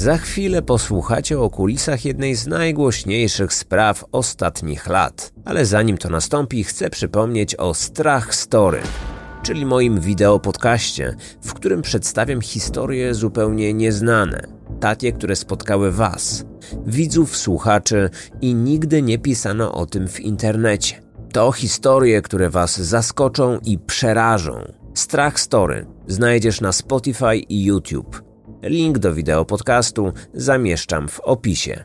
Za chwilę posłuchacie o kulisach jednej z najgłośniejszych spraw ostatnich lat. Ale zanim to nastąpi, chcę przypomnieć o Strach Story, czyli moim wideo podcaście, w którym przedstawiam historie zupełnie nieznane, takie, które spotkały Was, widzów, słuchaczy i nigdy nie pisano o tym w internecie. To historie, które Was zaskoczą i przerażą. Strach Story znajdziesz na Spotify i YouTube. Link do wideo podcastu zamieszczam w opisie.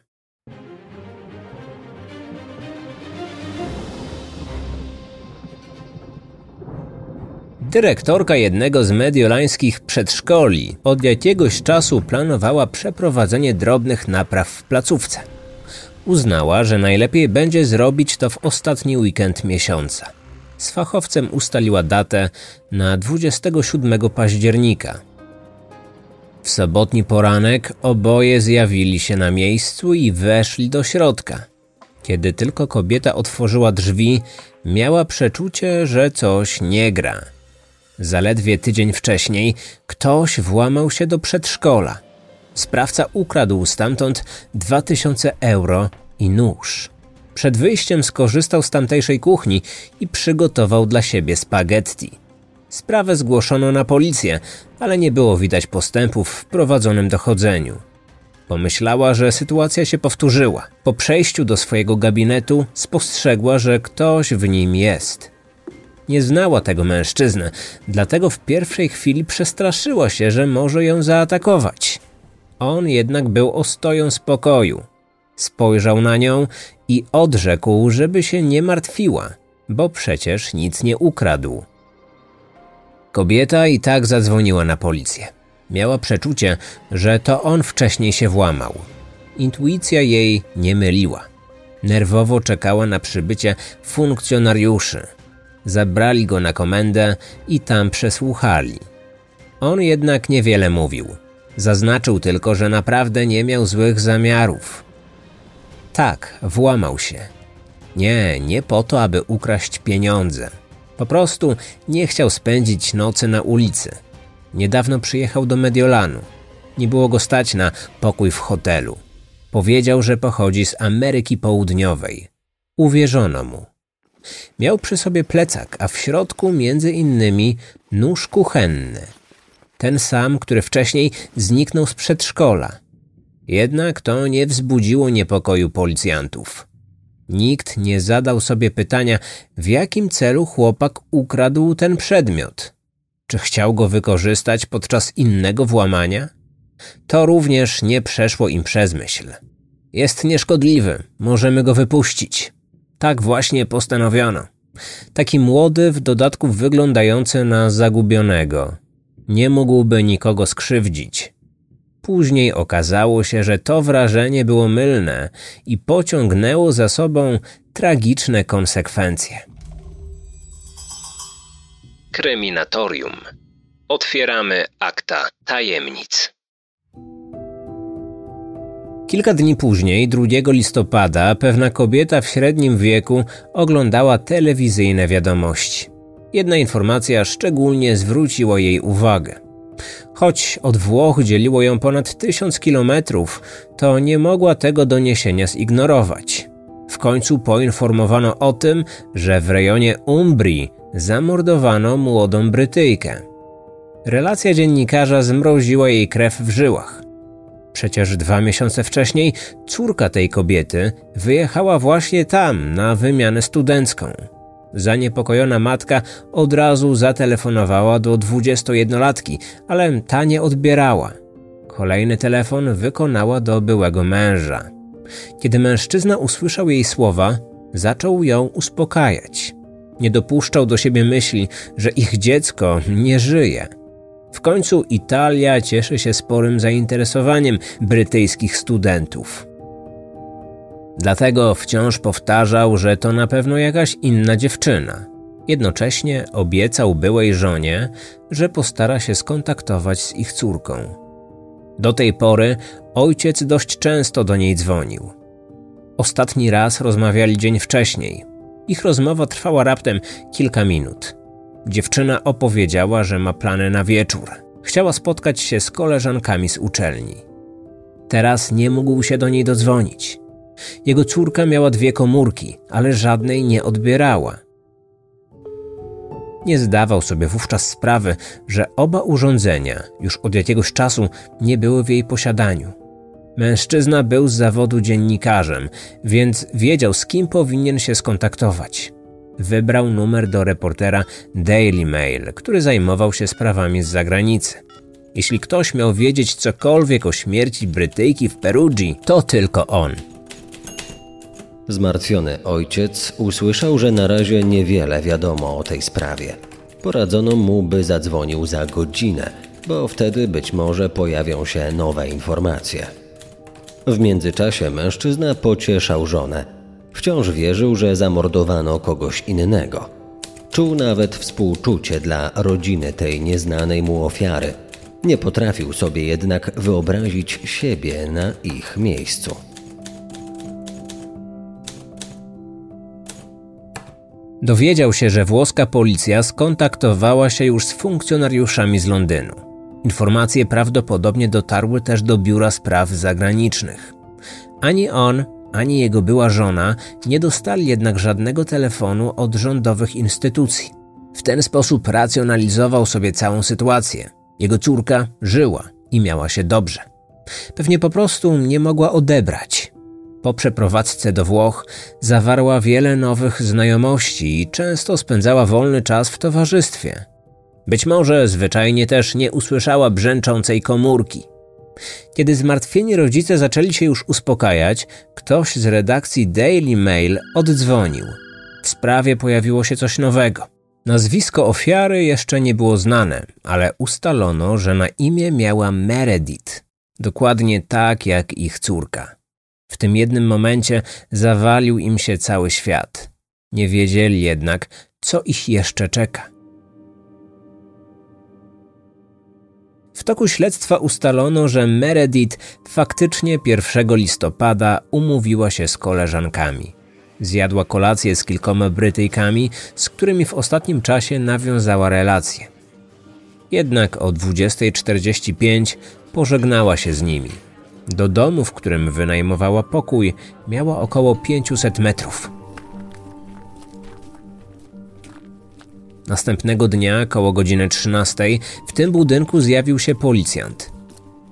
Dyrektorka jednego z mediolańskich przedszkoli od jakiegoś czasu planowała przeprowadzenie drobnych napraw w placówce. Uznała, że najlepiej będzie zrobić to w ostatni weekend miesiąca. Z fachowcem ustaliła datę na 27 października. W sobotni poranek oboje zjawili się na miejscu i weszli do środka. Kiedy tylko kobieta otworzyła drzwi, miała przeczucie, że coś nie gra. Zaledwie tydzień wcześniej ktoś włamał się do przedszkola. Sprawca ukradł stamtąd 2000 euro i nóż. Przed wyjściem skorzystał z tamtejszej kuchni i przygotował dla siebie spaghetti. Sprawę zgłoszono na policję, ale nie było widać postępów w prowadzonym dochodzeniu. Pomyślała, że sytuacja się powtórzyła. Po przejściu do swojego gabinetu spostrzegła, że ktoś w nim jest. Nie znała tego mężczyznę, dlatego w pierwszej chwili przestraszyła się, że może ją zaatakować. On jednak był ostoją spokoju. Spojrzał na nią i odrzekł, żeby się nie martwiła, bo przecież nic nie ukradł. Kobieta i tak zadzwoniła na policję. Miała przeczucie, że to on wcześniej się włamał. Intuicja jej nie myliła. Nerwowo czekała na przybycie funkcjonariuszy. Zabrali go na komendę i tam przesłuchali. On jednak niewiele mówił. Zaznaczył tylko, że naprawdę nie miał złych zamiarów. Tak, włamał się. Nie, nie po to, aby ukraść pieniądze. Po prostu nie chciał spędzić nocy na ulicy. Niedawno przyjechał do Mediolanu. Nie było go stać na pokój w hotelu. Powiedział, że pochodzi z Ameryki Południowej. Uwierzono mu. Miał przy sobie plecak, a w środku między innymi nóż kuchenny. Ten sam, który wcześniej zniknął z przedszkola. Jednak to nie wzbudziło niepokoju policjantów. Nikt nie zadał sobie pytania, w jakim celu chłopak ukradł ten przedmiot. Czy chciał go wykorzystać podczas innego włamania? To również nie przeszło im przez myśl. Jest nieszkodliwy, możemy go wypuścić. Tak właśnie postanowiono. Taki młody, w dodatku wyglądający na zagubionego. Nie mógłby nikogo skrzywdzić. Później okazało się, że to wrażenie było mylne i pociągnęło za sobą tragiczne konsekwencje. Kryminatorium. Otwieramy akta tajemnic. Kilka dni później, 2 listopada, pewna kobieta w średnim wieku oglądała telewizyjne wiadomości. Jedna informacja szczególnie zwróciła jej uwagę. Choć od Włoch dzieliło ją ponad tysiąc kilometrów, to nie mogła tego doniesienia zignorować. W końcu poinformowano o tym, że w rejonie Umbrii zamordowano młodą Brytyjkę. Relacja dziennikarza zmroziła jej krew w żyłach. Przecież dwa miesiące wcześniej córka tej kobiety wyjechała właśnie tam na wymianę studencką. Zaniepokojona matka od razu zatelefonowała do 21-latki, ale ta nie odbierała. Kolejny telefon wykonała do byłego męża. Kiedy mężczyzna usłyszał jej słowa, zaczął ją uspokajać. Nie dopuszczał do siebie myśli, że ich dziecko nie żyje. W końcu Italia cieszy się sporym zainteresowaniem brytyjskich studentów. Dlatego wciąż powtarzał, że to na pewno jakaś inna dziewczyna. Jednocześnie obiecał byłej żonie, że postara się skontaktować z ich córką. Do tej pory ojciec dość często do niej dzwonił. Ostatni raz rozmawiali dzień wcześniej. Ich rozmowa trwała raptem kilka minut. Dziewczyna opowiedziała, że ma plany na wieczór. Chciała spotkać się z koleżankami z uczelni. Teraz nie mógł się do niej dodzwonić. Jego córka miała dwie komórki, ale żadnej nie odbierała. Nie zdawał sobie wówczas sprawy, że oba urządzenia już od jakiegoś czasu nie były w jej posiadaniu. Mężczyzna był z zawodu dziennikarzem, więc wiedział, z kim powinien się skontaktować. Wybrał numer do reportera Daily Mail, który zajmował się sprawami z zagranicy. Jeśli ktoś miał wiedzieć cokolwiek o śmierci Brytyjki w Perugii, to tylko on. Zmartwiony ojciec usłyszał, że na razie niewiele wiadomo o tej sprawie. Poradzono mu, by zadzwonił za godzinę, bo wtedy być może pojawią się nowe informacje. W międzyczasie mężczyzna pocieszał żonę. Wciąż wierzył, że zamordowano kogoś innego. Czuł nawet współczucie dla rodziny tej nieznanej mu ofiary. Nie potrafił sobie jednak wyobrazić siebie na ich miejscu. Dowiedział się, że włoska policja skontaktowała się już z funkcjonariuszami z Londynu. Informacje prawdopodobnie dotarły też do biura spraw zagranicznych. Ani on, ani jego była żona nie dostali jednak żadnego telefonu od rządowych instytucji. W ten sposób racjonalizował sobie całą sytuację. Jego córka żyła i miała się dobrze. Pewnie po prostu nie mogła odebrać. Po przeprowadzce do Włoch zawarła wiele nowych znajomości i często spędzała wolny czas w towarzystwie. Być może zwyczajnie też nie usłyszała brzęczącej komórki. Kiedy zmartwieni rodzice zaczęli się już uspokajać, ktoś z redakcji Daily Mail oddzwonił. W sprawie pojawiło się coś nowego. Nazwisko ofiary jeszcze nie było znane, ale ustalono, że na imię miała Meredith, dokładnie tak jak ich córka. W tym jednym momencie zawalił im się cały świat. Nie wiedzieli jednak, co ich jeszcze czeka. W toku śledztwa ustalono, że Meredith faktycznie 1 listopada umówiła się z koleżankami. Zjadła kolację z kilkoma Brytyjkami, z którymi w ostatnim czasie nawiązała relacje. Jednak o 20.45 pożegnała się z nimi. Do domu, w którym wynajmowała pokój, miała około 500 metrów. Następnego dnia, koło godziny 13, w tym budynku zjawił się policjant.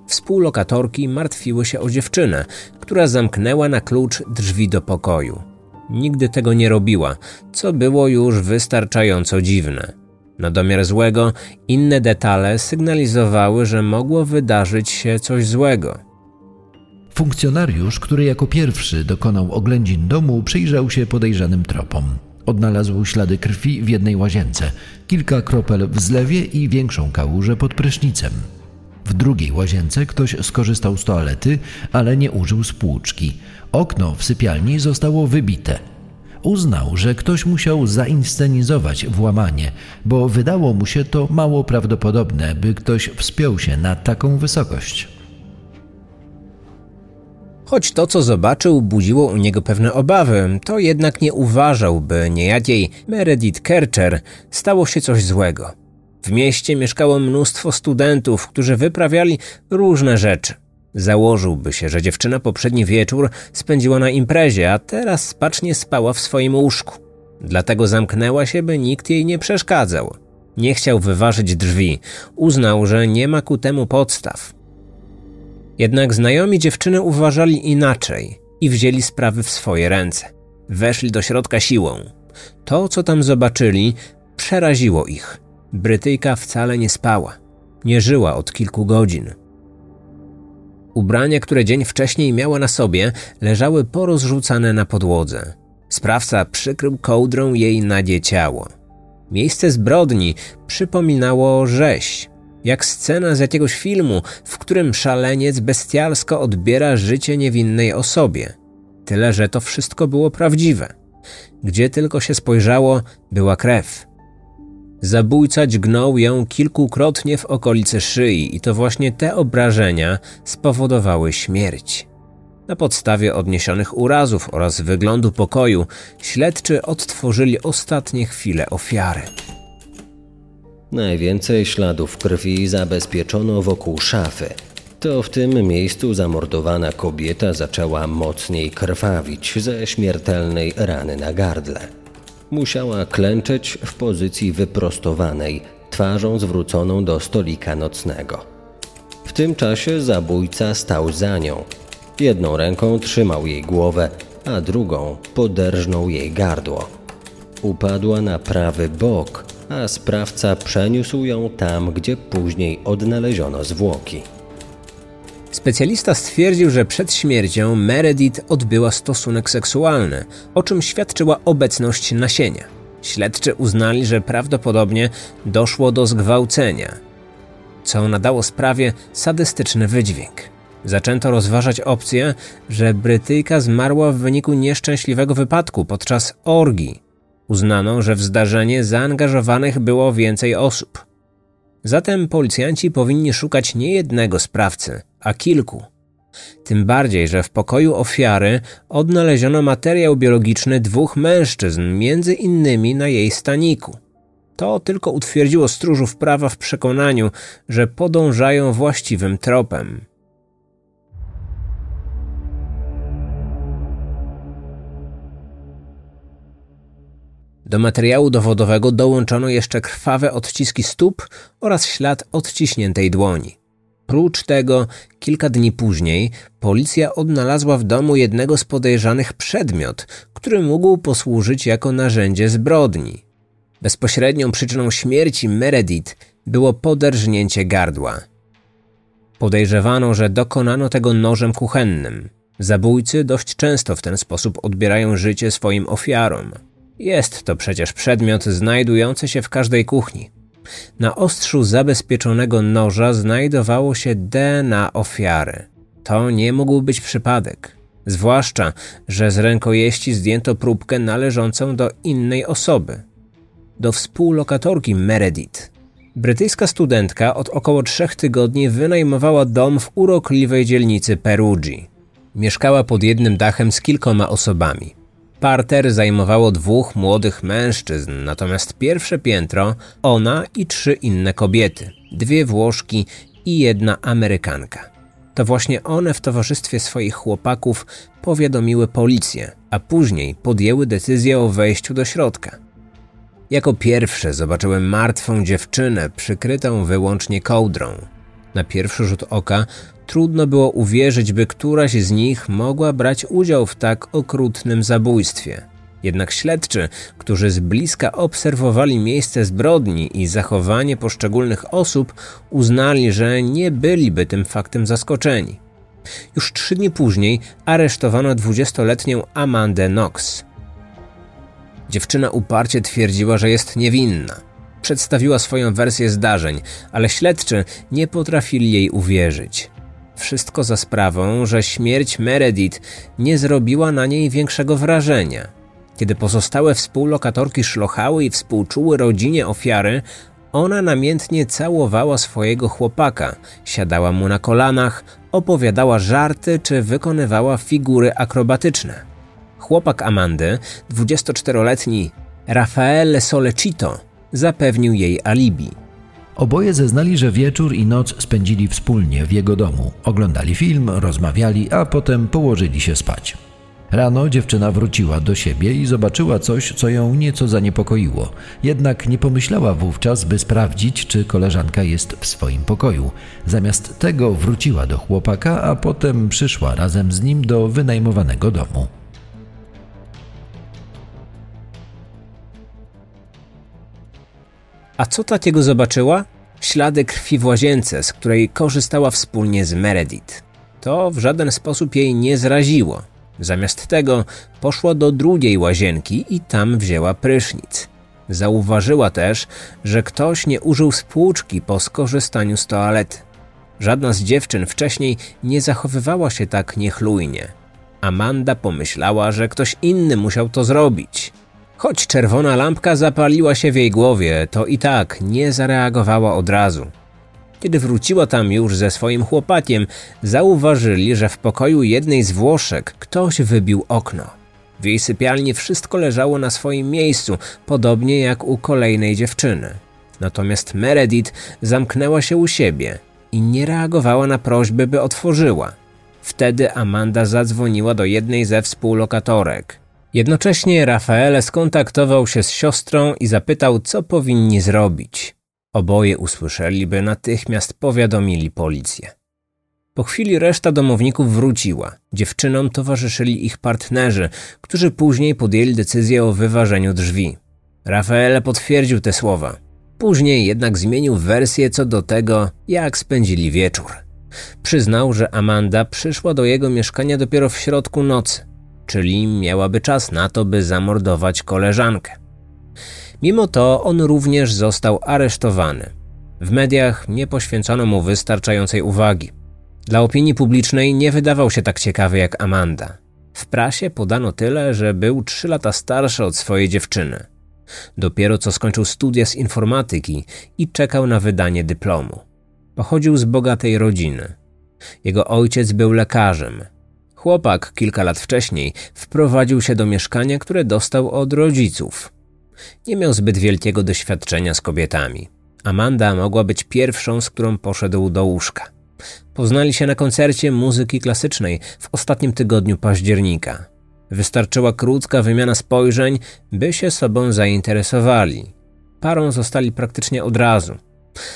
Współlokatorki martwiły się o dziewczynę, która zamknęła na klucz drzwi do pokoju. Nigdy tego nie robiła, co było już wystarczająco dziwne. Na domiar złego, inne detale sygnalizowały, że mogło wydarzyć się coś złego. Funkcjonariusz, który jako pierwszy dokonał oględzin domu, przyjrzał się podejrzanym tropom. Odnalazł ślady krwi w jednej łazience, kilka kropel w zlewie i większą kałużę pod prysznicem. W drugiej łazience ktoś skorzystał z toalety, ale nie użył spłuczki. Okno w sypialni zostało wybite. Uznał, że ktoś musiał zainscenizować włamanie, bo wydało mu się to mało prawdopodobne, by ktoś wspiął się na taką wysokość. Choć to, co zobaczył, budziło u niego pewne obawy, to jednak nie uważał, by niejakiej Meredith Kercher stało się coś złego. W mieście mieszkało mnóstwo studentów, którzy wyprawiali różne rzeczy. Założyłby się, że dziewczyna poprzedni wieczór spędziła na imprezie, a teraz spacznie spała w swoim łóżku. Dlatego zamknęła się, by nikt jej nie przeszkadzał. Nie chciał wyważyć drzwi. Uznał, że nie ma ku temu podstaw. Jednak znajomi dziewczyny uważali inaczej i wzięli sprawy w swoje ręce. Weszli do środka siłą. To, co tam zobaczyli, przeraziło ich. Brytyjka wcale nie spała. Nie żyła od kilku godzin. Ubrania, które dzień wcześniej miała na sobie, leżały porozrzucane na podłodze. Sprawca przykrył kołdrą jej nadzie ciało. Miejsce zbrodni przypominało rzeź, jak scena z jakiegoś filmu, w którym szaleniec bestialsko odbiera życie niewinnej osobie. Tyle, że to wszystko było prawdziwe. Gdzie tylko się spojrzało, była krew. Zabójca dźgnął ją kilkukrotnie w okolice szyi i to właśnie te obrażenia spowodowały śmierć. Na podstawie odniesionych urazów oraz wyglądu pokoju śledczy odtworzyli ostatnie chwile ofiary. Najwięcej śladów krwi zabezpieczono wokół szafy. To w tym miejscu zamordowana kobieta zaczęła mocniej krwawić ze śmiertelnej rany na gardle. Musiała klęczeć w pozycji wyprostowanej, twarzą zwróconą do stolika nocnego. W tym czasie zabójca stał za nią. Jedną ręką trzymał jej głowę, a drugą poderżnął jej gardło. Upadła na prawy bok, a sprawca przeniósł ją tam, gdzie później odnaleziono zwłoki. Specjalista stwierdził, że przed śmiercią Meredith odbyła stosunek seksualny, o czym świadczyła obecność nasienia. Śledczy uznali, że prawdopodobnie doszło do zgwałcenia, co nadało sprawie sadystyczny wydźwięk. Zaczęto rozważać opcję, że Brytyjka zmarła w wyniku nieszczęśliwego wypadku podczas orgii. Uznano, że w zdarzenie zaangażowanych było więcej osób. Zatem policjanci powinni szukać nie jednego sprawcy, a kilku. Tym bardziej, że w pokoju ofiary odnaleziono materiał biologiczny dwóch mężczyzn, między innymi na jej staniku. To tylko utwierdziło stróżów prawa w przekonaniu, że podążają właściwym tropem. Do materiału dowodowego dołączono jeszcze krwawe odciski stóp oraz ślad odciśniętej dłoni. Prócz tego, kilka dni później, policja odnalazła w domu jednego z podejrzanych przedmiot, który mógł posłużyć jako narzędzie zbrodni. Bezpośrednią przyczyną śmierci Meredith było poderżnięcie gardła. Podejrzewano, że dokonano tego nożem kuchennym. Zabójcy dość często w ten sposób odbierają życie swoim ofiarom. Jest to przecież przedmiot znajdujący się w każdej kuchni. Na ostrzu zabezpieczonego noża znajdowało się DNA ofiary. To nie mógł być przypadek. Zwłaszcza, że z rękojeści zdjęto próbkę należącą do innej osoby. Do współlokatorki Meredith. Brytyjska studentka od około trzech tygodni wynajmowała dom w urokliwej dzielnicy Perugii. Mieszkała pod jednym dachem z kilkoma osobami. Parter zajmowało dwóch młodych mężczyzn, natomiast pierwsze piętro ona i trzy inne kobiety, dwie Włoszki i jedna Amerykanka. To właśnie one w towarzystwie swoich chłopaków powiadomiły policję, a później podjęły decyzję o wejściu do środka. Jako pierwsze zobaczyłem martwą dziewczynę przykrytą wyłącznie kołdrą. Na pierwszy rzut oka Trudno było uwierzyć, by któraś z nich mogła brać udział w tak okrutnym zabójstwie. Jednak śledczy, którzy z bliska obserwowali miejsce zbrodni i zachowanie poszczególnych osób, uznali, że nie byliby tym faktem zaskoczeni. Już trzy dni później aresztowano dwudziestoletnią Amandę Knox. Dziewczyna uparcie twierdziła, że jest niewinna. Przedstawiła swoją wersję zdarzeń, ale śledczy nie potrafili jej uwierzyć. Wszystko za sprawą, że śmierć Meredith nie zrobiła na niej większego wrażenia. Kiedy pozostałe współlokatorki szlochały i współczuły rodzinie ofiary, ona namiętnie całowała swojego chłopaka, siadała mu na kolanach, opowiadała żarty czy wykonywała figury akrobatyczne. Chłopak Amandy, 24-letni Rafaele Solecito, zapewnił jej alibi. Oboje zeznali, że wieczór i noc spędzili wspólnie w jego domu. Oglądali film, rozmawiali, a potem położyli się spać. Rano dziewczyna wróciła do siebie i zobaczyła coś, co ją nieco zaniepokoiło. Jednak nie pomyślała wówczas, by sprawdzić, czy koleżanka jest w swoim pokoju. Zamiast tego wróciła do chłopaka, a potem przyszła razem z nim do wynajmowanego domu. A co takiego zobaczyła? Ślady krwi w łazience, z której korzystała wspólnie z Meredith. To w żaden sposób jej nie zraziło. Zamiast tego poszła do drugiej łazienki i tam wzięła prysznic. Zauważyła też, że ktoś nie użył spłuczki po skorzystaniu z toalety. Żadna z dziewczyn wcześniej nie zachowywała się tak niechlujnie. Amanda pomyślała, że ktoś inny musiał to zrobić. Choć czerwona lampka zapaliła się w jej głowie, to i tak nie zareagowała od razu. Kiedy wróciła tam już ze swoim chłopakiem, zauważyli, że w pokoju jednej z Włoszek ktoś wybił okno. W jej sypialni wszystko leżało na swoim miejscu, podobnie jak u kolejnej dziewczyny. Natomiast Meredith zamknęła się u siebie. i nie reagowała na prośby, by otworzyła. Wtedy Amanda zadzwoniła do jednej ze współlokatorek. Jednocześnie Rafaele skontaktował się z siostrą i zapytał, co powinni zrobić. Oboje usłyszeli, by natychmiast powiadomili policję. Po chwili reszta domowników wróciła. Dziewczynom towarzyszyli ich partnerzy, którzy później podjęli decyzję o wyważeniu drzwi. Rafaele potwierdził te słowa. Później jednak zmienił wersję co do tego, jak spędzili wieczór. Przyznał, że Amanda przyszła do jego mieszkania dopiero w środku nocy, czyli miałaby czas na to, by zamordować koleżankę. Mimo to on również został aresztowany. W mediach nie poświęcono mu wystarczającej uwagi. Dla opinii publicznej nie wydawał się tak ciekawy jak Amanda. W prasie podano tyle, że był trzy lata starszy od swojej dziewczyny. Dopiero co skończył studia z informatyki i czekał na wydanie dyplomu. Pochodził z bogatej rodziny. Jego ojciec był lekarzem. Chłopak kilka lat wcześniej wprowadził się do mieszkania, które dostał od rodziców. Nie miał zbyt wielkiego doświadczenia z kobietami. Amanda mogła być pierwszą, z którą poszedł do łóżka. Poznali się na koncercie muzyki klasycznej w ostatnim tygodniu października. Wystarczyła krótka wymiana spojrzeń, by się sobą zainteresowali. Parą zostali praktycznie od razu.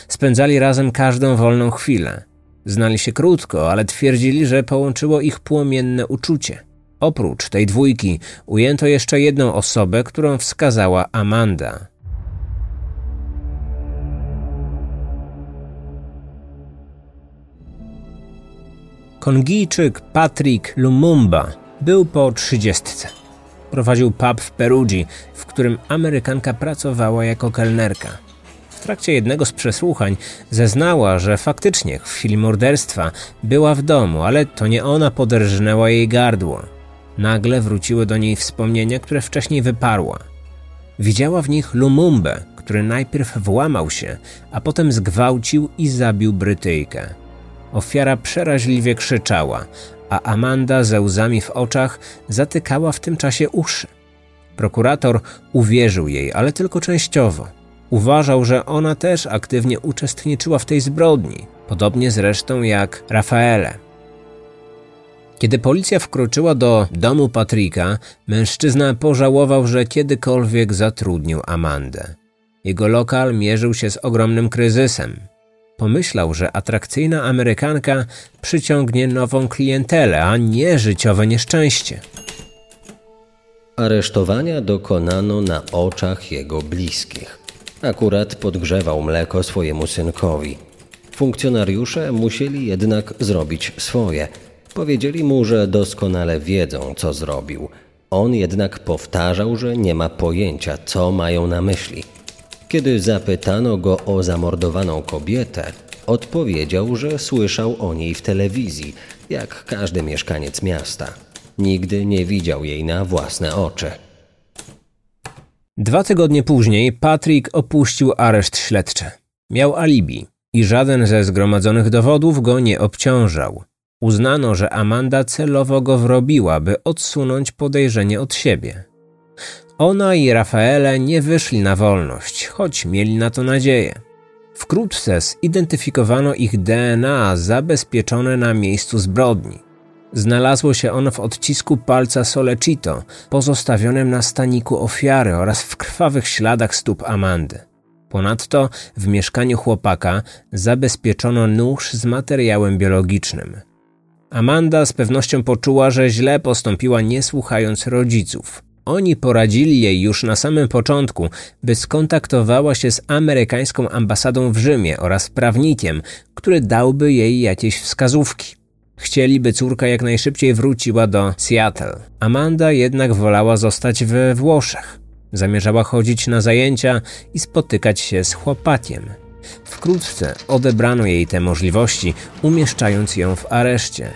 Spędzali razem każdą wolną chwilę. Znali się krótko, ale twierdzili, że połączyło ich płomienne uczucie. Oprócz tej dwójki ujęto jeszcze jedną osobę, którą wskazała Amanda. Kongijczyk Patrick Lumumba był po trzydziestce. Prowadził pub w Perugii, w którym Amerykanka pracowała jako kelnerka. Trakcie jednego z przesłuchań zeznała, że faktycznie w chwili morderstwa była w domu, ale to nie ona poderżnęła jej gardło. Nagle wróciły do niej wspomnienia, które wcześniej wyparła. Widziała w nich Lumumbę, który najpierw włamał się, a potem zgwałcił i zabił Brytyjkę. Ofiara przeraźliwie krzyczała, a Amanda ze łzami w oczach zatykała w tym czasie uszy. Prokurator uwierzył jej, ale tylko częściowo. Uważał, że ona też aktywnie uczestniczyła w tej zbrodni, podobnie zresztą jak Rafaele. Kiedy policja wkroczyła do domu Patryka, mężczyzna pożałował, że kiedykolwiek zatrudnił Amandę. Jego lokal mierzył się z ogromnym kryzysem. Pomyślał, że atrakcyjna Amerykanka przyciągnie nową klientelę, a nie życiowe nieszczęście. Aresztowania dokonano na oczach jego bliskich. Akurat podgrzewał mleko swojemu synkowi. Funkcjonariusze musieli jednak zrobić swoje. Powiedzieli mu, że doskonale wiedzą, co zrobił. On jednak powtarzał, że nie ma pojęcia, co mają na myśli. Kiedy zapytano go o zamordowaną kobietę, odpowiedział, że słyszał o niej w telewizji, jak każdy mieszkaniec miasta. Nigdy nie widział jej na własne oczy. Dwa tygodnie później Patrick opuścił areszt śledczy. Miał alibi i żaden ze zgromadzonych dowodów go nie obciążał. Uznano, że Amanda celowo go wrobiła, by odsunąć podejrzenie od siebie. Ona i Rafaele nie wyszli na wolność, choć mieli na to nadzieję. Wkrótce zidentyfikowano ich DNA zabezpieczone na miejscu zbrodni. Znalazło się ono w odcisku palca Solecito, pozostawionym na staniku ofiary oraz w krwawych śladach stóp Amandy. Ponadto w mieszkaniu chłopaka zabezpieczono nóż z materiałem biologicznym. Amanda z pewnością poczuła, że źle postąpiła nie słuchając rodziców. Oni poradzili jej już na samym początku, by skontaktowała się z amerykańską ambasadą w Rzymie oraz prawnikiem, który dałby jej jakieś wskazówki. Chcieli, by córka jak najszybciej wróciła do Seattle. Amanda jednak wolała zostać we Włoszech. Zamierzała chodzić na zajęcia i spotykać się z chłopakiem. Wkrótce odebrano jej te możliwości, umieszczając ją w areszcie.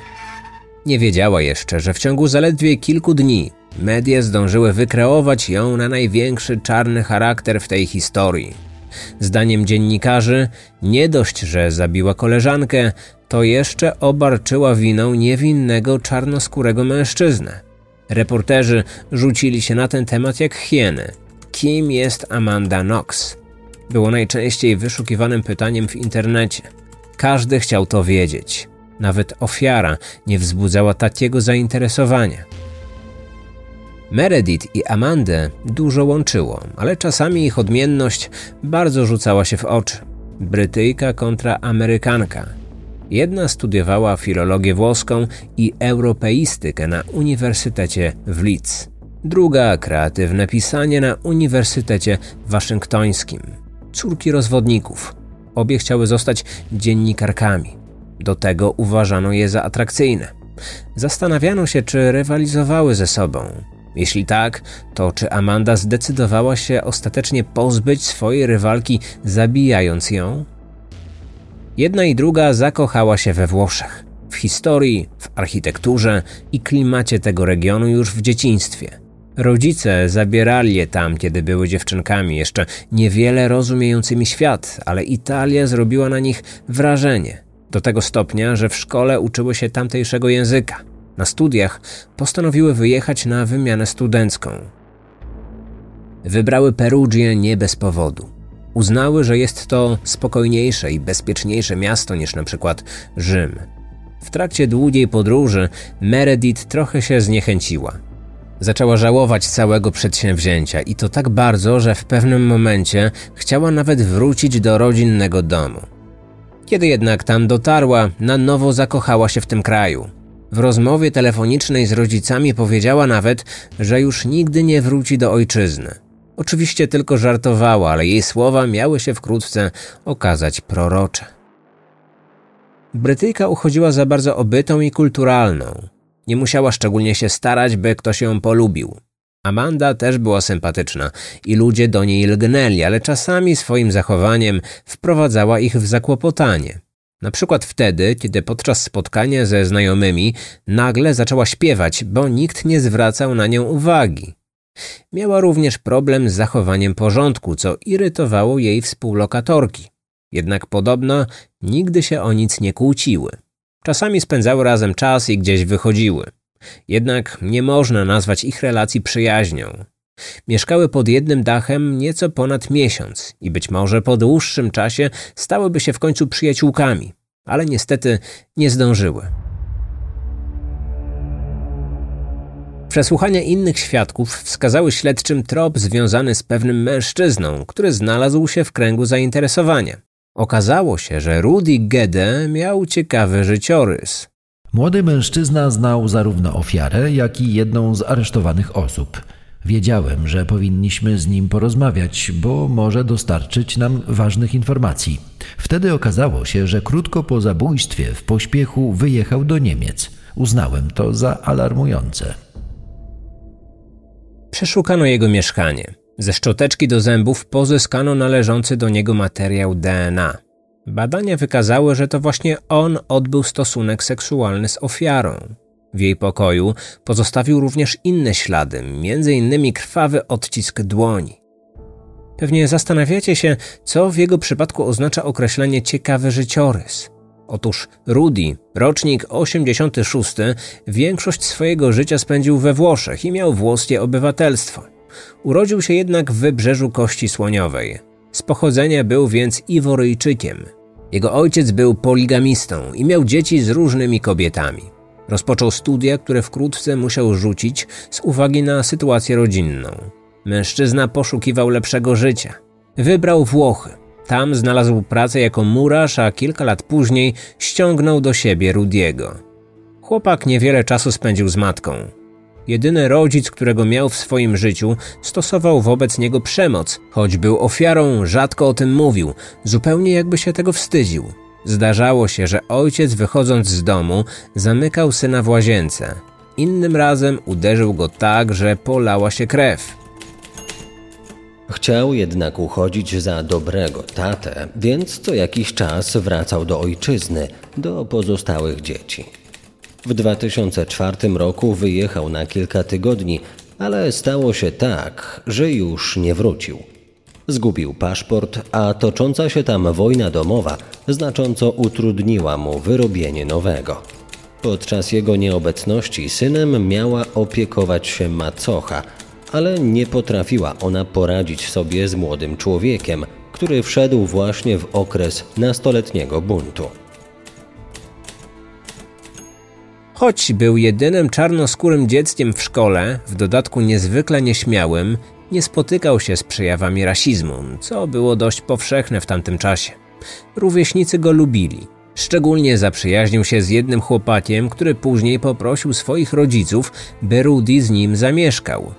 Nie wiedziała jeszcze, że w ciągu zaledwie kilku dni media zdążyły wykreować ją na największy czarny charakter w tej historii. Zdaniem dziennikarzy, nie dość, że zabiła koleżankę, to jeszcze obarczyła winą niewinnego czarnoskórego mężczyznę. Reporterzy rzucili się na ten temat jak hieny. Kim jest Amanda Knox? Było najczęściej wyszukiwanym pytaniem w internecie. Każdy chciał to wiedzieć. Nawet ofiara nie wzbudzała takiego zainteresowania. Meredith i Amandę dużo łączyło, ale czasami ich odmienność bardzo rzucała się w oczy. Brytyjka kontra Amerykanka. Jedna studiowała filologię włoską i europeistykę na Uniwersytecie w Leeds. Druga kreatywne pisanie na Uniwersytecie Waszyngtońskim. Córki rozwodników. Obie chciały zostać dziennikarkami. Do tego uważano je za atrakcyjne. Zastanawiano się, czy rywalizowały ze sobą. Jeśli tak, to czy Amanda zdecydowała się ostatecznie pozbyć swojej rywalki, zabijając ją? Jedna i druga zakochała się we Włoszech, w historii, w architekturze i klimacie tego regionu już w dzieciństwie. Rodzice zabierali je tam, kiedy były dziewczynkami, jeszcze niewiele rozumiejącymi świat, ale Italia zrobiła na nich wrażenie. Do tego stopnia, że w szkole uczyły się tamtejszego języka. Na studiach postanowiły wyjechać na wymianę studencką. Wybrały Perugię nie bez powodu. Uznały, że jest to spokojniejsze i bezpieczniejsze miasto niż na przykład Rzym. W trakcie długiej podróży Meredith trochę się zniechęciła. Zaczęła żałować całego przedsięwzięcia i to tak bardzo, że w pewnym momencie chciała nawet wrócić do rodzinnego domu. Kiedy jednak tam dotarła, na nowo zakochała się w tym kraju. W rozmowie telefonicznej z rodzicami powiedziała nawet, że już nigdy nie wróci do ojczyzny. Oczywiście tylko żartowała, ale jej słowa miały się wkrótce okazać prorocze. Brytyjka uchodziła za bardzo obytą i kulturalną. Nie musiała szczególnie się starać, by ktoś ją polubił. Amanda też była sympatyczna i ludzie do niej lgnęli, ale czasami swoim zachowaniem wprowadzała ich w zakłopotanie. Na przykład wtedy, kiedy podczas spotkania ze znajomymi nagle zaczęła śpiewać, bo nikt nie zwracał na nią uwagi. Miała również problem z zachowaniem porządku, co irytowało jej współlokatorki. Jednak podobno nigdy się o nic nie kłóciły. Czasami spędzały razem czas i gdzieś wychodziły. Jednak nie można nazwać ich relacji przyjaźnią. Mieszkały pod jednym dachem nieco ponad miesiąc i być może po dłuższym czasie stałyby się w końcu przyjaciółkami, ale niestety nie zdążyły. Przesłuchania innych świadków wskazały śledczym trop związany z pewnym mężczyzną, który znalazł się w kręgu zainteresowania. Okazało się, że Rudy Gede miał ciekawy życiorys. Młody mężczyzna znał zarówno ofiarę, jak i jedną z aresztowanych osób. Wiedziałem, że powinniśmy z nim porozmawiać, bo może dostarczyć nam ważnych informacji. Wtedy okazało się, że krótko po zabójstwie w pośpiechu wyjechał do Niemiec. Uznałem to za alarmujące. Przeszukano jego mieszkanie. Ze szczoteczki do zębów pozyskano należący do niego materiał DNA. Badania wykazały, że to właśnie on odbył stosunek seksualny z ofiarą. W jej pokoju pozostawił również inne ślady, m.in. krwawy odcisk dłoni. Pewnie zastanawiacie się, co w jego przypadku oznacza określenie ciekawy życiorys. Otóż Rudy, rocznik 86, większość swojego życia spędził we Włoszech i miał włoskie obywatelstwo. Urodził się jednak w wybrzeżu Kości Słoniowej. Z pochodzenia był więc Iworyjczykiem. Jego ojciec był poligamistą i miał dzieci z różnymi kobietami. Rozpoczął studia, które wkrótce musiał rzucić z uwagi na sytuację rodzinną. Mężczyzna poszukiwał lepszego życia. Wybrał Włochy. Tam znalazł pracę jako murarz, a kilka lat później ściągnął do siebie Rudiego. Chłopak niewiele czasu spędził z matką. Jedyny rodzic, którego miał w swoim życiu, stosował wobec niego przemoc. Choć był ofiarą, rzadko o tym mówił, zupełnie jakby się tego wstydził. Zdarzało się, że ojciec wychodząc z domu zamykał syna w łazience. Innym razem uderzył go tak, że polała się krew. Chciał jednak uchodzić za dobrego tatę, więc co jakiś czas wracał do ojczyzny, do pozostałych dzieci. W 2004 roku wyjechał na kilka tygodni, ale stało się tak, że już nie wrócił. Zgubił paszport, a tocząca się tam wojna domowa znacząco utrudniła mu wyrobienie nowego. Podczas jego nieobecności synem miała opiekować się macocha, ale nie potrafiła ona poradzić sobie z młodym człowiekiem, który wszedł właśnie w okres nastoletniego buntu. Choć był jedynym czarnoskórym dzieckiem w szkole, w dodatku niezwykle nieśmiałym, nie spotykał się z przejawami rasizmu, co było dość powszechne w tamtym czasie. Rówieśnicy go lubili. Szczególnie zaprzyjaźnił się z jednym chłopakiem, który później poprosił swoich rodziców, by Rudy z nim zamieszkał.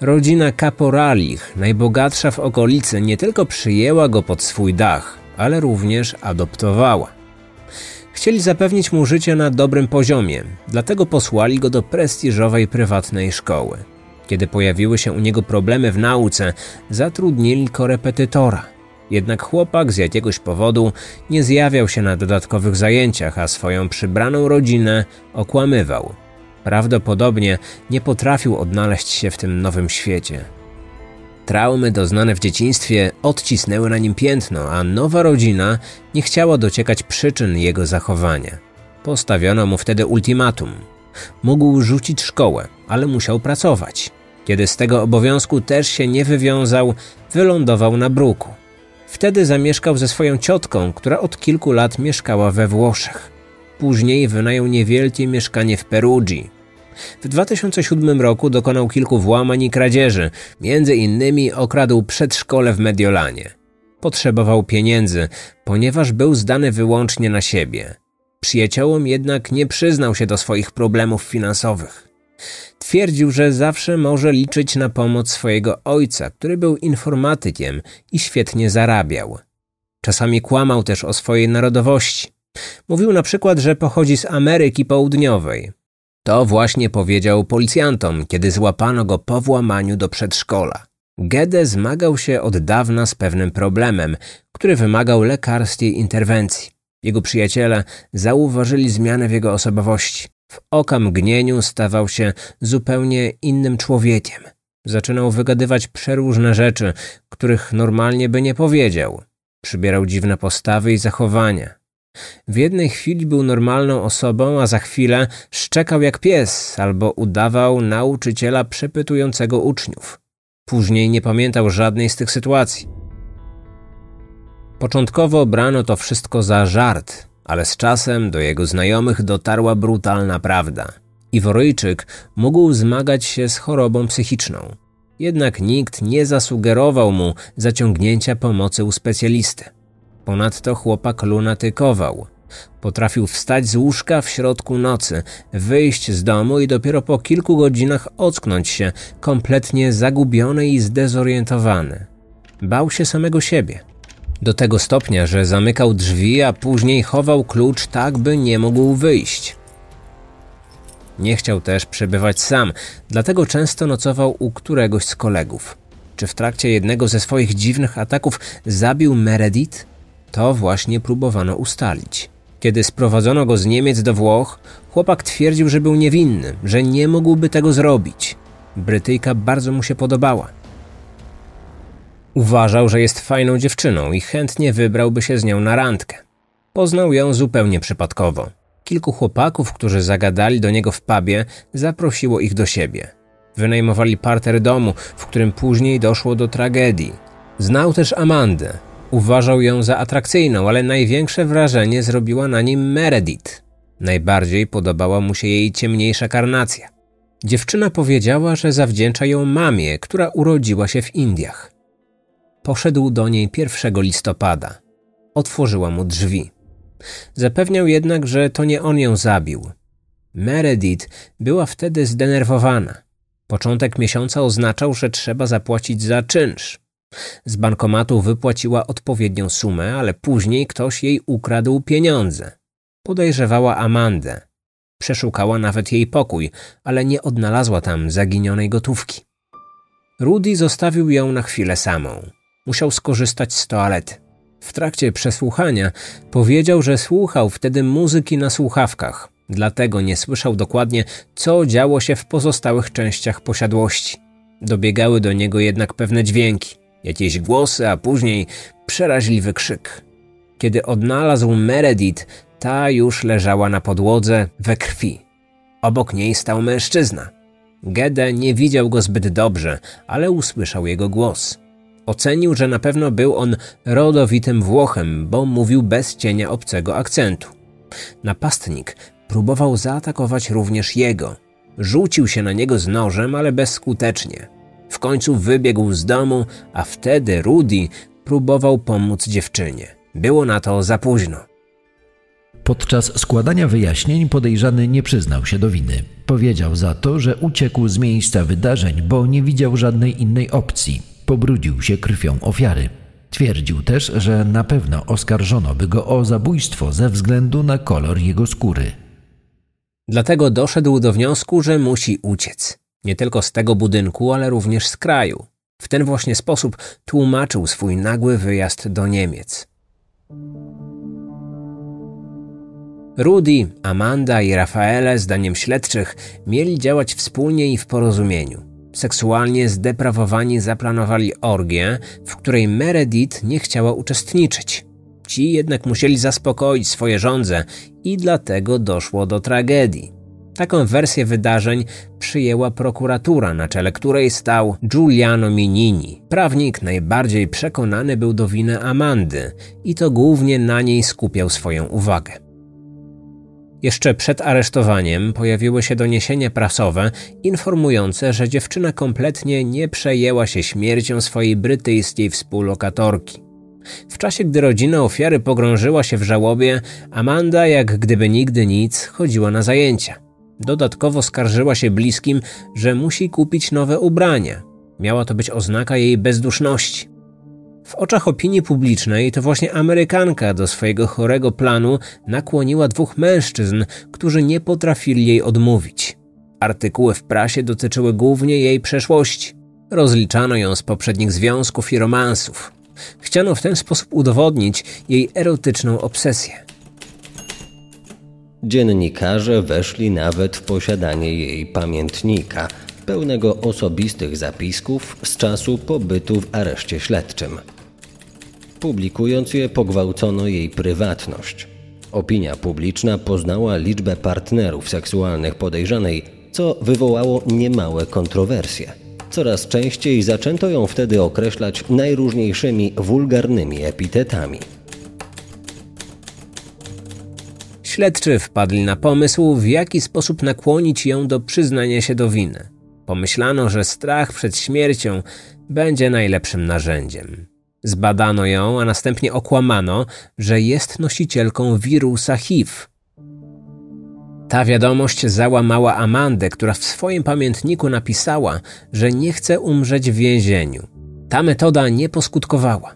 Rodzina Caporalich, najbogatsza w okolicy, nie tylko przyjęła go pod swój dach, ale również adoptowała. Chcieli zapewnić mu życie na dobrym poziomie, dlatego posłali go do prestiżowej prywatnej szkoły. Kiedy pojawiły się u niego problemy w nauce, zatrudnili korepetytora. Jednak chłopak z jakiegoś powodu nie zjawiał się na dodatkowych zajęciach, a swoją przybraną rodzinę okłamywał. Prawdopodobnie nie potrafił odnaleźć się w tym nowym świecie. Traumy doznane w dzieciństwie odcisnęły na nim piętno, a nowa rodzina nie chciała dociekać przyczyn jego zachowania. Postawiono mu wtedy ultimatum. Mógł rzucić szkołę, ale musiał pracować. Kiedy z tego obowiązku też się nie wywiązał, wylądował na bruku. Wtedy zamieszkał ze swoją ciotką, która od kilku lat mieszkała we Włoszech. Później wynajął niewielkie mieszkanie w Perugii. W 2007 roku dokonał kilku włamań i kradzieży, między innymi okradł przedszkole w Mediolanie. Potrzebował pieniędzy, ponieważ był zdany wyłącznie na siebie. Przyjaciołom jednak nie przyznał się do swoich problemów finansowych. Twierdził, że zawsze może liczyć na pomoc swojego ojca, który był informatykiem i świetnie zarabiał. Czasami kłamał też o swojej narodowości. Mówił na przykład, że pochodzi z Ameryki Południowej. To właśnie powiedział policjantom, kiedy złapano go po włamaniu do przedszkola. Gede zmagał się od dawna z pewnym problemem, który wymagał lekarskiej interwencji. Jego przyjaciele zauważyli zmianę w jego osobowości. W okamgnieniu stawał się zupełnie innym człowiekiem. Zaczynał wygadywać przeróżne rzeczy, których normalnie by nie powiedział. Przybierał dziwne postawy i zachowania. W jednej chwili był normalną osobą, a za chwilę szczekał jak pies albo udawał nauczyciela przepytującego uczniów. Później nie pamiętał żadnej z tych sytuacji. Początkowo brano to wszystko za żart, ale z czasem do jego znajomych dotarła brutalna prawda. Iworyjczyk mógł zmagać się z chorobą psychiczną. Jednak nikt nie zasugerował mu zaciągnięcia pomocy u specjalisty. Ponadto chłopak lunatykował. Potrafił wstać z łóżka w środku nocy, wyjść z domu i dopiero po kilku godzinach ocknąć się, kompletnie zagubiony i zdezorientowany. Bał się samego siebie. Do tego stopnia, że zamykał drzwi, a później chował klucz tak, by nie mógł wyjść. Nie chciał też przebywać sam, dlatego często nocował u któregoś z kolegów. Czy w trakcie jednego ze swoich dziwnych ataków zabił Meredith? To właśnie próbowano ustalić. Kiedy sprowadzono go z Niemiec do Włoch, chłopak twierdził, że był niewinny, że nie mógłby tego zrobić. Brytyjka bardzo mu się podobała. Uważał, że jest fajną dziewczyną i chętnie wybrałby się z nią na randkę. Poznał ją zupełnie przypadkowo. Kilku chłopaków, którzy zagadali do niego w pubie, zaprosiło ich do siebie. Wynajmowali parter domu, w którym później doszło do tragedii. Znał też Amandę, Uważał ją za atrakcyjną, ale największe wrażenie zrobiła na nim Meredith. Najbardziej podobała mu się jej ciemniejsza karnacja. Dziewczyna powiedziała, że zawdzięcza ją mamie, która urodziła się w Indiach. Poszedł do niej 1 listopada. Otworzyła mu drzwi. Zapewniał jednak, że to nie on ją zabił. Meredith była wtedy zdenerwowana. Początek miesiąca oznaczał, że trzeba zapłacić za czynsz. Z bankomatu wypłaciła odpowiednią sumę, ale później ktoś jej ukradł pieniądze. Podejrzewała Amandę. Przeszukała nawet jej pokój, ale nie odnalazła tam zaginionej gotówki. Rudy zostawił ją na chwilę samą. Musiał skorzystać z toalety. W trakcie przesłuchania powiedział, że słuchał wtedy muzyki na słuchawkach, dlatego nie słyszał dokładnie, co działo się w pozostałych częściach posiadłości. Dobiegały do niego jednak pewne dźwięki jakieś głosy, a później przeraźliwy krzyk. Kiedy odnalazł Meredith, ta już leżała na podłodze we krwi. Obok niej stał mężczyzna. Gede nie widział go zbyt dobrze, ale usłyszał jego głos. Ocenił, że na pewno był on rodowitym Włochem, bo mówił bez cienia obcego akcentu. Napastnik próbował zaatakować również jego. Rzucił się na niego z nożem, ale bezskutecznie. W końcu wybiegł z domu, a wtedy Rudy próbował pomóc dziewczynie. Było na to za późno. Podczas składania wyjaśnień podejrzany nie przyznał się do winy. Powiedział za to, że uciekł z miejsca wydarzeń, bo nie widział żadnej innej opcji. Pobrudził się krwią ofiary. Twierdził też, że na pewno oskarżono by go o zabójstwo ze względu na kolor jego skóry. Dlatego doszedł do wniosku, że musi uciec. Nie tylko z tego budynku, ale również z kraju. W ten właśnie sposób tłumaczył swój nagły wyjazd do Niemiec. Rudy, Amanda i Rafaele, zdaniem śledczych, mieli działać wspólnie i w porozumieniu. Seksualnie zdeprawowani zaplanowali orgię, w której Meredith nie chciała uczestniczyć. Ci jednak musieli zaspokoić swoje żądze i dlatego doszło do tragedii. Taką wersję wydarzeń przyjęła prokuratura, na czele której stał Giuliano Minini. Prawnik najbardziej przekonany był do winy Amandy i to głównie na niej skupiał swoją uwagę. Jeszcze przed aresztowaniem pojawiły się doniesienia prasowe informujące, że dziewczyna kompletnie nie przejęła się śmiercią swojej brytyjskiej współlokatorki. W czasie, gdy rodzina ofiary pogrążyła się w żałobie, Amanda, jak gdyby nigdy nic, chodziła na zajęcia. Dodatkowo skarżyła się bliskim, że musi kupić nowe ubrania. Miała to być oznaka jej bezduszności. W oczach opinii publicznej to właśnie Amerykanka do swojego chorego planu nakłoniła dwóch mężczyzn, którzy nie potrafili jej odmówić. Artykuły w prasie dotyczyły głównie jej przeszłości. Rozliczano ją z poprzednich związków i romansów. Chciano w ten sposób udowodnić jej erotyczną obsesję. Dziennikarze weszli nawet w posiadanie jej pamiętnika, pełnego osobistych zapisków z czasu pobytu w areszcie śledczym. Publikując je, pogwałcono jej prywatność. Opinia publiczna poznała liczbę partnerów seksualnych podejrzanej, co wywołało niemałe kontrowersje. Coraz częściej zaczęto ją wtedy określać najróżniejszymi wulgarnymi epitetami. Śledczy wpadli na pomysł, w jaki sposób nakłonić ją do przyznania się do winy. Pomyślano, że strach przed śmiercią będzie najlepszym narzędziem. Zbadano ją, a następnie okłamano, że jest nosicielką wirusa HIV. Ta wiadomość załamała Amandę, która w swoim pamiętniku napisała, że nie chce umrzeć w więzieniu. Ta metoda nie poskutkowała.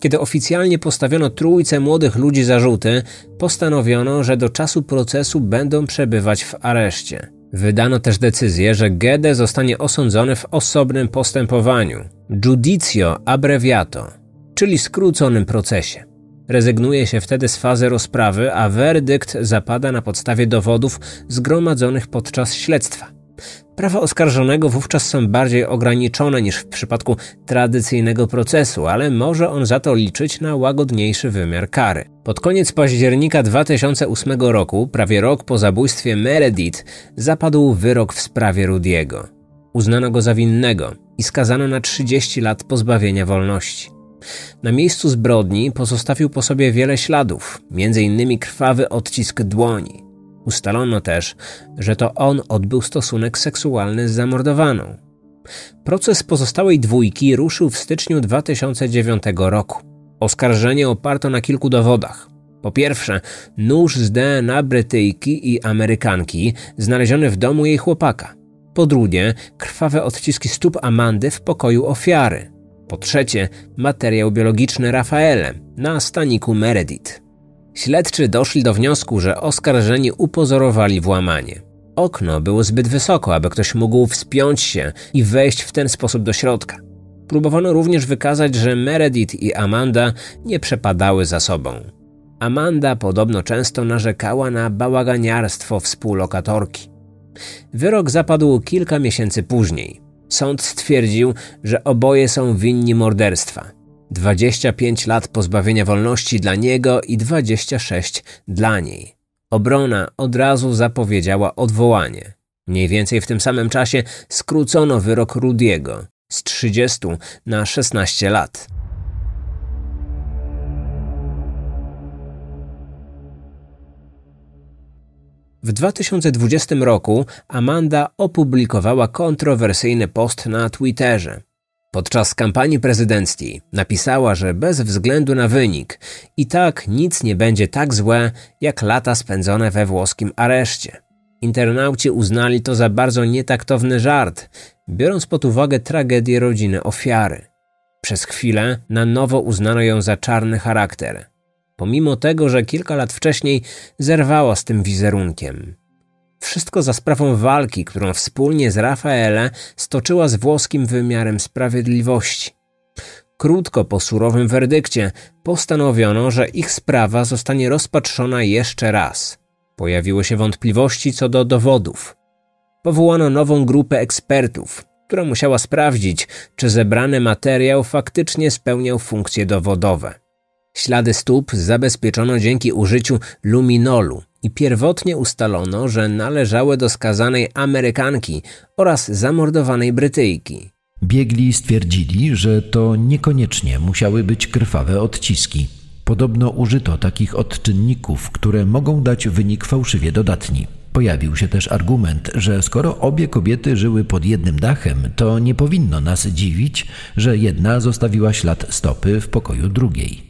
Kiedy oficjalnie postawiono trójce młodych ludzi zarzuty, postanowiono, że do czasu procesu będą przebywać w areszcie. Wydano też decyzję, że Gede zostanie osądzony w osobnym postępowaniu judicio abbreviato, czyli skróconym procesie. Rezygnuje się wtedy z fazy rozprawy, a werdykt zapada na podstawie dowodów zgromadzonych podczas śledztwa. Prawa oskarżonego wówczas są bardziej ograniczone niż w przypadku tradycyjnego procesu, ale może on za to liczyć na łagodniejszy wymiar kary. Pod koniec października 2008 roku, prawie rok po zabójstwie Meredith, zapadł wyrok w sprawie Rudiego. Uznano go za winnego i skazano na 30 lat pozbawienia wolności. Na miejscu zbrodni pozostawił po sobie wiele śladów, m.in. krwawy odcisk dłoni. Ustalono też, że to on odbył stosunek seksualny z zamordowaną. Proces pozostałej dwójki ruszył w styczniu 2009 roku. Oskarżenie oparto na kilku dowodach. Po pierwsze, nóż z DNA Brytyjki i Amerykanki znaleziony w domu jej chłopaka. Po drugie, krwawe odciski stóp Amandy w pokoju ofiary. Po trzecie, materiał biologiczny Rafaele na staniku Meredith. Śledczy doszli do wniosku, że oskarżeni upozorowali włamanie. Okno było zbyt wysoko, aby ktoś mógł wspiąć się i wejść w ten sposób do środka. Próbowano również wykazać, że Meredith i Amanda nie przepadały za sobą. Amanda podobno często narzekała na bałaganiarstwo współlokatorki. Wyrok zapadł kilka miesięcy później. Sąd stwierdził, że oboje są winni morderstwa. 25 lat pozbawienia wolności dla niego i 26 dla niej. Obrona od razu zapowiedziała odwołanie. Mniej więcej w tym samym czasie skrócono wyrok Rudiego z 30 na 16 lat. W 2020 roku Amanda opublikowała kontrowersyjny post na Twitterze. Podczas kampanii prezydenckiej napisała, że bez względu na wynik i tak nic nie będzie tak złe jak lata spędzone we włoskim areszcie. Internauci uznali to za bardzo nietaktowny żart, biorąc pod uwagę tragedię rodziny ofiary. Przez chwilę na nowo uznano ją za czarny charakter, pomimo tego, że kilka lat wcześniej zerwała z tym wizerunkiem. Wszystko za sprawą walki, którą wspólnie z Rafaele stoczyła z włoskim wymiarem sprawiedliwości. Krótko po surowym werdykcie postanowiono, że ich sprawa zostanie rozpatrzona jeszcze raz. Pojawiły się wątpliwości co do dowodów. Powołano nową grupę ekspertów, która musiała sprawdzić, czy zebrany materiał faktycznie spełniał funkcje dowodowe. Ślady stóp zabezpieczono dzięki użyciu luminolu i pierwotnie ustalono, że należały do skazanej Amerykanki oraz zamordowanej Brytyjki. Biegli stwierdzili, że to niekoniecznie musiały być krwawe odciski. Podobno użyto takich odczynników, które mogą dać wynik fałszywie dodatni. Pojawił się też argument, że skoro obie kobiety żyły pod jednym dachem, to nie powinno nas dziwić, że jedna zostawiła ślad stopy w pokoju drugiej.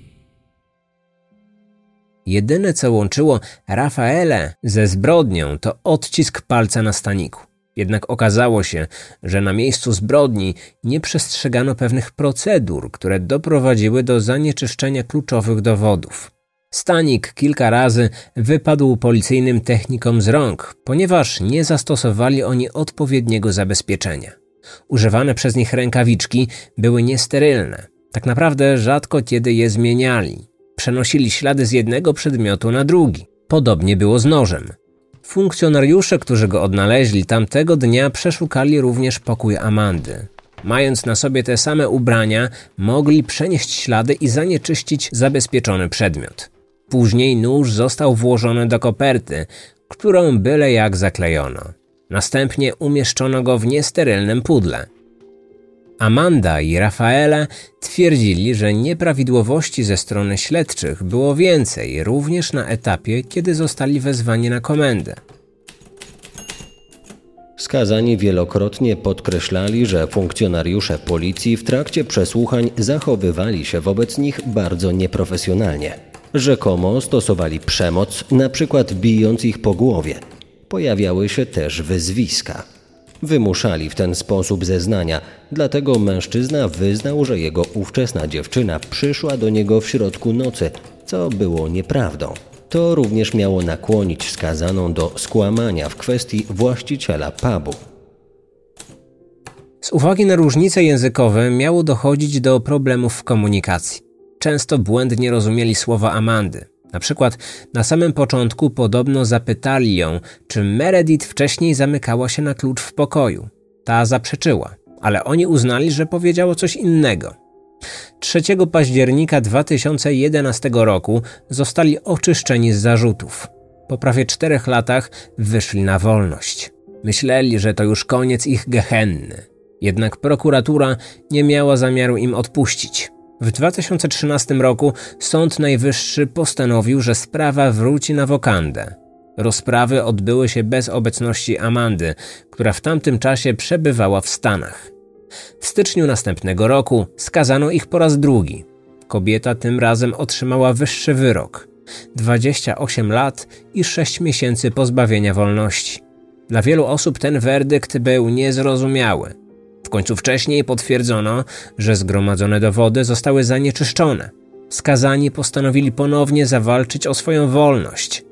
Jedyne co łączyło Rafaele ze zbrodnią to odcisk palca na staniku. Jednak okazało się, że na miejscu zbrodni nie przestrzegano pewnych procedur, które doprowadziły do zanieczyszczenia kluczowych dowodów. Stanik kilka razy wypadł policyjnym technikom z rąk, ponieważ nie zastosowali oni odpowiedniego zabezpieczenia. Używane przez nich rękawiczki były niesterylne. Tak naprawdę rzadko kiedy je zmieniali. Przenosili ślady z jednego przedmiotu na drugi. Podobnie było z nożem. Funkcjonariusze, którzy go odnaleźli tamtego dnia, przeszukali również pokój Amandy. Mając na sobie te same ubrania, mogli przenieść ślady i zanieczyścić zabezpieczony przedmiot. Później nóż został włożony do koperty, którą byle jak zaklejono. Następnie umieszczono go w niesterylnym pudle. Amanda i Rafaela twierdzili, że nieprawidłowości ze strony śledczych było więcej, również na etapie, kiedy zostali wezwani na komendę. Skazani wielokrotnie podkreślali, że funkcjonariusze policji w trakcie przesłuchań zachowywali się wobec nich bardzo nieprofesjonalnie. Rzekomo stosowali przemoc, na przykład bijąc ich po głowie. Pojawiały się też wyzwiska. Wymuszali w ten sposób zeznania, dlatego mężczyzna wyznał, że jego ówczesna dziewczyna przyszła do niego w środku nocy, co było nieprawdą. To również miało nakłonić skazaną do skłamania w kwestii właściciela pubu. Z uwagi na różnice językowe miało dochodzić do problemów w komunikacji. Często błędnie rozumieli słowa Amandy. Na przykład na samym początku podobno zapytali ją, czy Meredith wcześniej zamykała się na klucz w pokoju. Ta zaprzeczyła, ale oni uznali, że powiedziało coś innego. 3 października 2011 roku zostali oczyszczeni z zarzutów. Po prawie czterech latach wyszli na wolność. Myśleli, że to już koniec ich gehenny. Jednak prokuratura nie miała zamiaru im odpuścić. W 2013 roku Sąd Najwyższy postanowił, że sprawa wróci na wokandę. Rozprawy odbyły się bez obecności Amandy, która w tamtym czasie przebywała w Stanach. W styczniu następnego roku skazano ich po raz drugi. Kobieta tym razem otrzymała wyższy wyrok 28 lat i 6 miesięcy pozbawienia wolności. Dla wielu osób ten werdykt był niezrozumiały. W końcu wcześniej potwierdzono, że zgromadzone dowody zostały zanieczyszczone. Skazani postanowili ponownie zawalczyć o swoją wolność.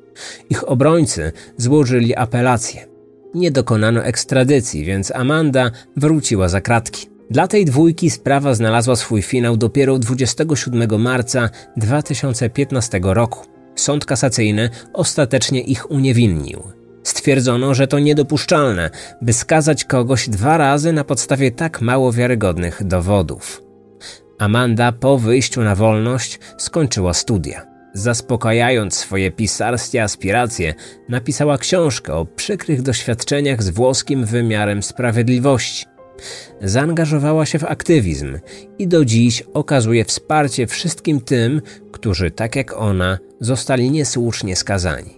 Ich obrońcy złożyli apelację. Nie dokonano ekstradycji, więc Amanda wróciła za kratki. Dla tej dwójki sprawa znalazła swój finał dopiero 27 marca 2015 roku. Sąd kasacyjny ostatecznie ich uniewinnił. Stwierdzono, że to niedopuszczalne, by skazać kogoś dwa razy na podstawie tak mało wiarygodnych dowodów. Amanda po wyjściu na wolność skończyła studia. Zaspokajając swoje pisarskie aspiracje, napisała książkę o przykrych doświadczeniach z włoskim wymiarem sprawiedliwości. Zaangażowała się w aktywizm i do dziś okazuje wsparcie wszystkim tym, którzy, tak jak ona, zostali niesłusznie skazani.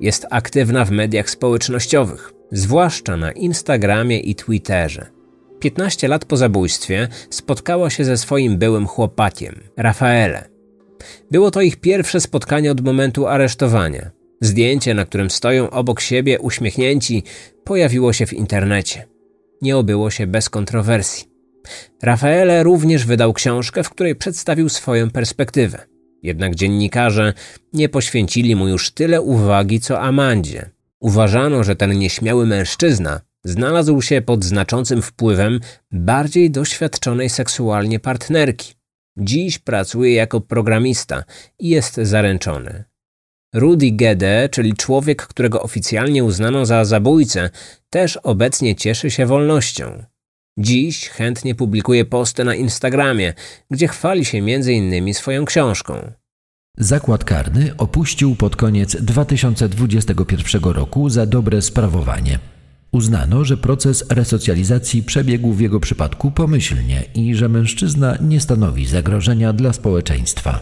Jest aktywna w mediach społecznościowych, zwłaszcza na Instagramie i Twitterze. 15 lat po zabójstwie spotkała się ze swoim byłym chłopakiem, Rafaele. Było to ich pierwsze spotkanie od momentu aresztowania. Zdjęcie, na którym stoją obok siebie uśmiechnięci, pojawiło się w internecie. Nie obyło się bez kontrowersji. Rafaele również wydał książkę, w której przedstawił swoją perspektywę. Jednak dziennikarze nie poświęcili mu już tyle uwagi co Amandzie. Uważano, że ten nieśmiały mężczyzna znalazł się pod znaczącym wpływem bardziej doświadczonej seksualnie partnerki. Dziś pracuje jako programista i jest zaręczony. Rudy Gede, czyli człowiek, którego oficjalnie uznano za zabójcę, też obecnie cieszy się wolnością. Dziś chętnie publikuje posty na Instagramie, gdzie chwali się m.in. swoją książką. Zakład karny opuścił pod koniec 2021 roku za dobre sprawowanie. Uznano, że proces resocjalizacji przebiegł w jego przypadku pomyślnie i że mężczyzna nie stanowi zagrożenia dla społeczeństwa.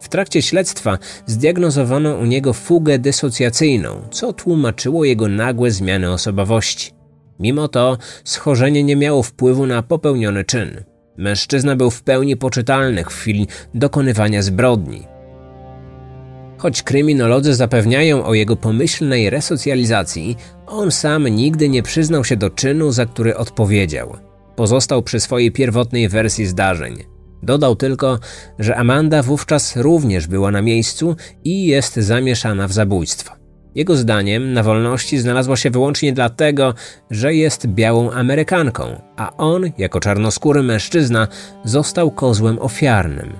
W trakcie śledztwa zdiagnozowano u niego fugę dysocjacyjną, co tłumaczyło jego nagłe zmiany osobowości. Mimo to schorzenie nie miało wpływu na popełniony czyn. Mężczyzna był w pełni poczytalny w chwili dokonywania zbrodni. Choć kryminolodzy zapewniają o jego pomyślnej resocjalizacji, on sam nigdy nie przyznał się do czynu, za który odpowiedział. Pozostał przy swojej pierwotnej wersji zdarzeń. Dodał tylko, że Amanda wówczas również była na miejscu i jest zamieszana w zabójstwo. Jego zdaniem na wolności znalazła się wyłącznie dlatego, że jest białą Amerykanką, a on, jako czarnoskóry mężczyzna, został kozłem ofiarnym.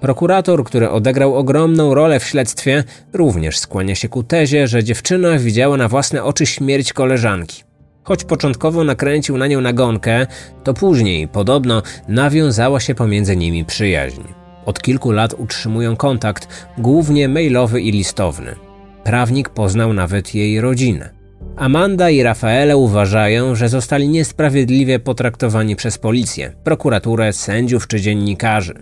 Prokurator, który odegrał ogromną rolę w śledztwie, również skłania się ku tezie, że dziewczyna widziała na własne oczy śmierć koleżanki. Choć początkowo nakręcił na nią nagonkę, to później, podobno, nawiązała się pomiędzy nimi przyjaźń. Od kilku lat utrzymują kontakt, głównie mailowy i listowny. Prawnik poznał nawet jej rodzinę. Amanda i Rafaele uważają, że zostali niesprawiedliwie potraktowani przez policję, prokuraturę, sędziów czy dziennikarzy.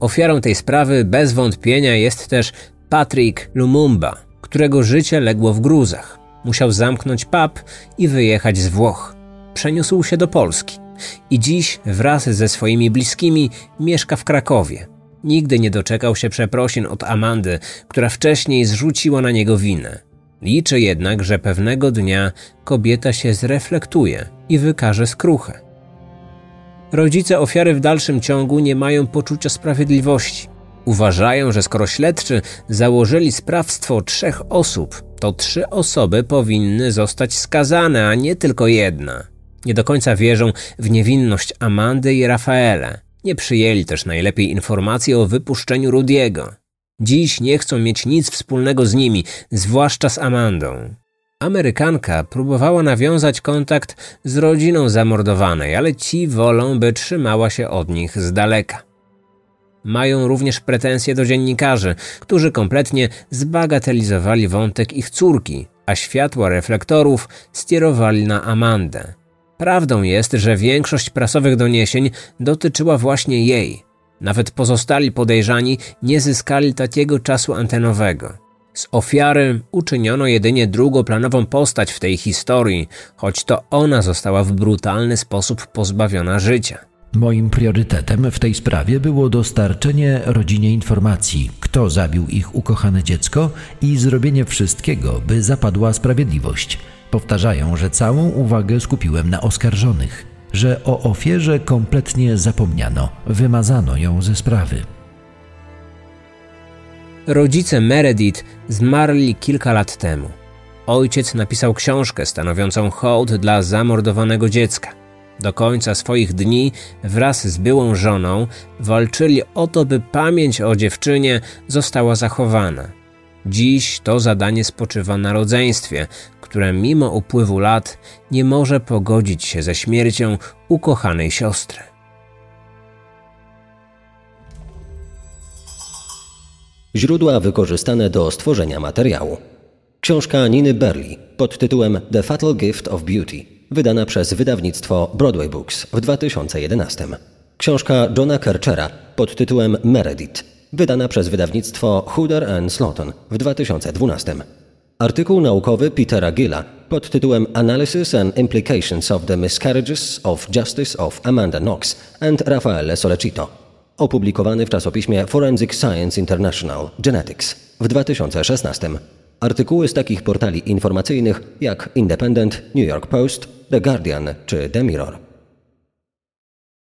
Ofiarą tej sprawy bez wątpienia jest też Patrick Lumumba, którego życie legło w gruzach. Musiał zamknąć pub i wyjechać z Włoch. Przeniósł się do Polski i dziś wraz ze swoimi bliskimi mieszka w Krakowie. Nigdy nie doczekał się przeprosin od Amandy, która wcześniej zrzuciła na niego winę. Liczy jednak, że pewnego dnia kobieta się zreflektuje i wykaże skruchę. Rodzice ofiary w dalszym ciągu nie mają poczucia sprawiedliwości. Uważają, że skoro śledczy założyli sprawstwo trzech osób, to trzy osoby powinny zostać skazane, a nie tylko jedna. Nie do końca wierzą w niewinność Amandy i Rafaela. Nie przyjęli też najlepiej informacji o wypuszczeniu Rudiego. Dziś nie chcą mieć nic wspólnego z nimi, zwłaszcza z Amandą. Amerykanka próbowała nawiązać kontakt z rodziną zamordowanej, ale ci wolą, by trzymała się od nich z daleka. Mają również pretensje do dziennikarzy, którzy kompletnie zbagatelizowali wątek ich córki, a światła reflektorów skierowali na Amandę. Prawdą jest, że większość prasowych doniesień dotyczyła właśnie jej. Nawet pozostali podejrzani nie zyskali takiego czasu antenowego. Z ofiary uczyniono jedynie drugoplanową postać w tej historii, choć to ona została w brutalny sposób pozbawiona życia. Moim priorytetem w tej sprawie było dostarczenie rodzinie informacji, kto zabił ich ukochane dziecko i zrobienie wszystkiego, by zapadła sprawiedliwość. Powtarzają, że całą uwagę skupiłem na oskarżonych, że o ofierze kompletnie zapomniano, wymazano ją ze sprawy. Rodzice Meredith zmarli kilka lat temu. Ojciec napisał książkę stanowiącą hołd dla zamordowanego dziecka. Do końca swoich dni wraz z byłą żoną walczyli o to, by pamięć o dziewczynie została zachowana. Dziś to zadanie spoczywa na rodzeństwie, które mimo upływu lat nie może pogodzić się ze śmiercią ukochanej siostry. Źródła wykorzystane do stworzenia materiału. Książka Niny Berli pod tytułem The Fatal Gift of Beauty, wydana przez wydawnictwo Broadway Books w 2011. Książka Johna Kerchera pod tytułem Meredith, wydana przez wydawnictwo Hooder and Slaughton w 2012. Artykuł naukowy Petera Gilla pod tytułem Analysis and Implications of the Miscarriages of Justice of Amanda Knox and Raffaele Solecito, opublikowany w czasopiśmie Forensic Science International Genetics w 2016. Artykuły z takich portali informacyjnych jak Independent, New York Post, The Guardian czy The Mirror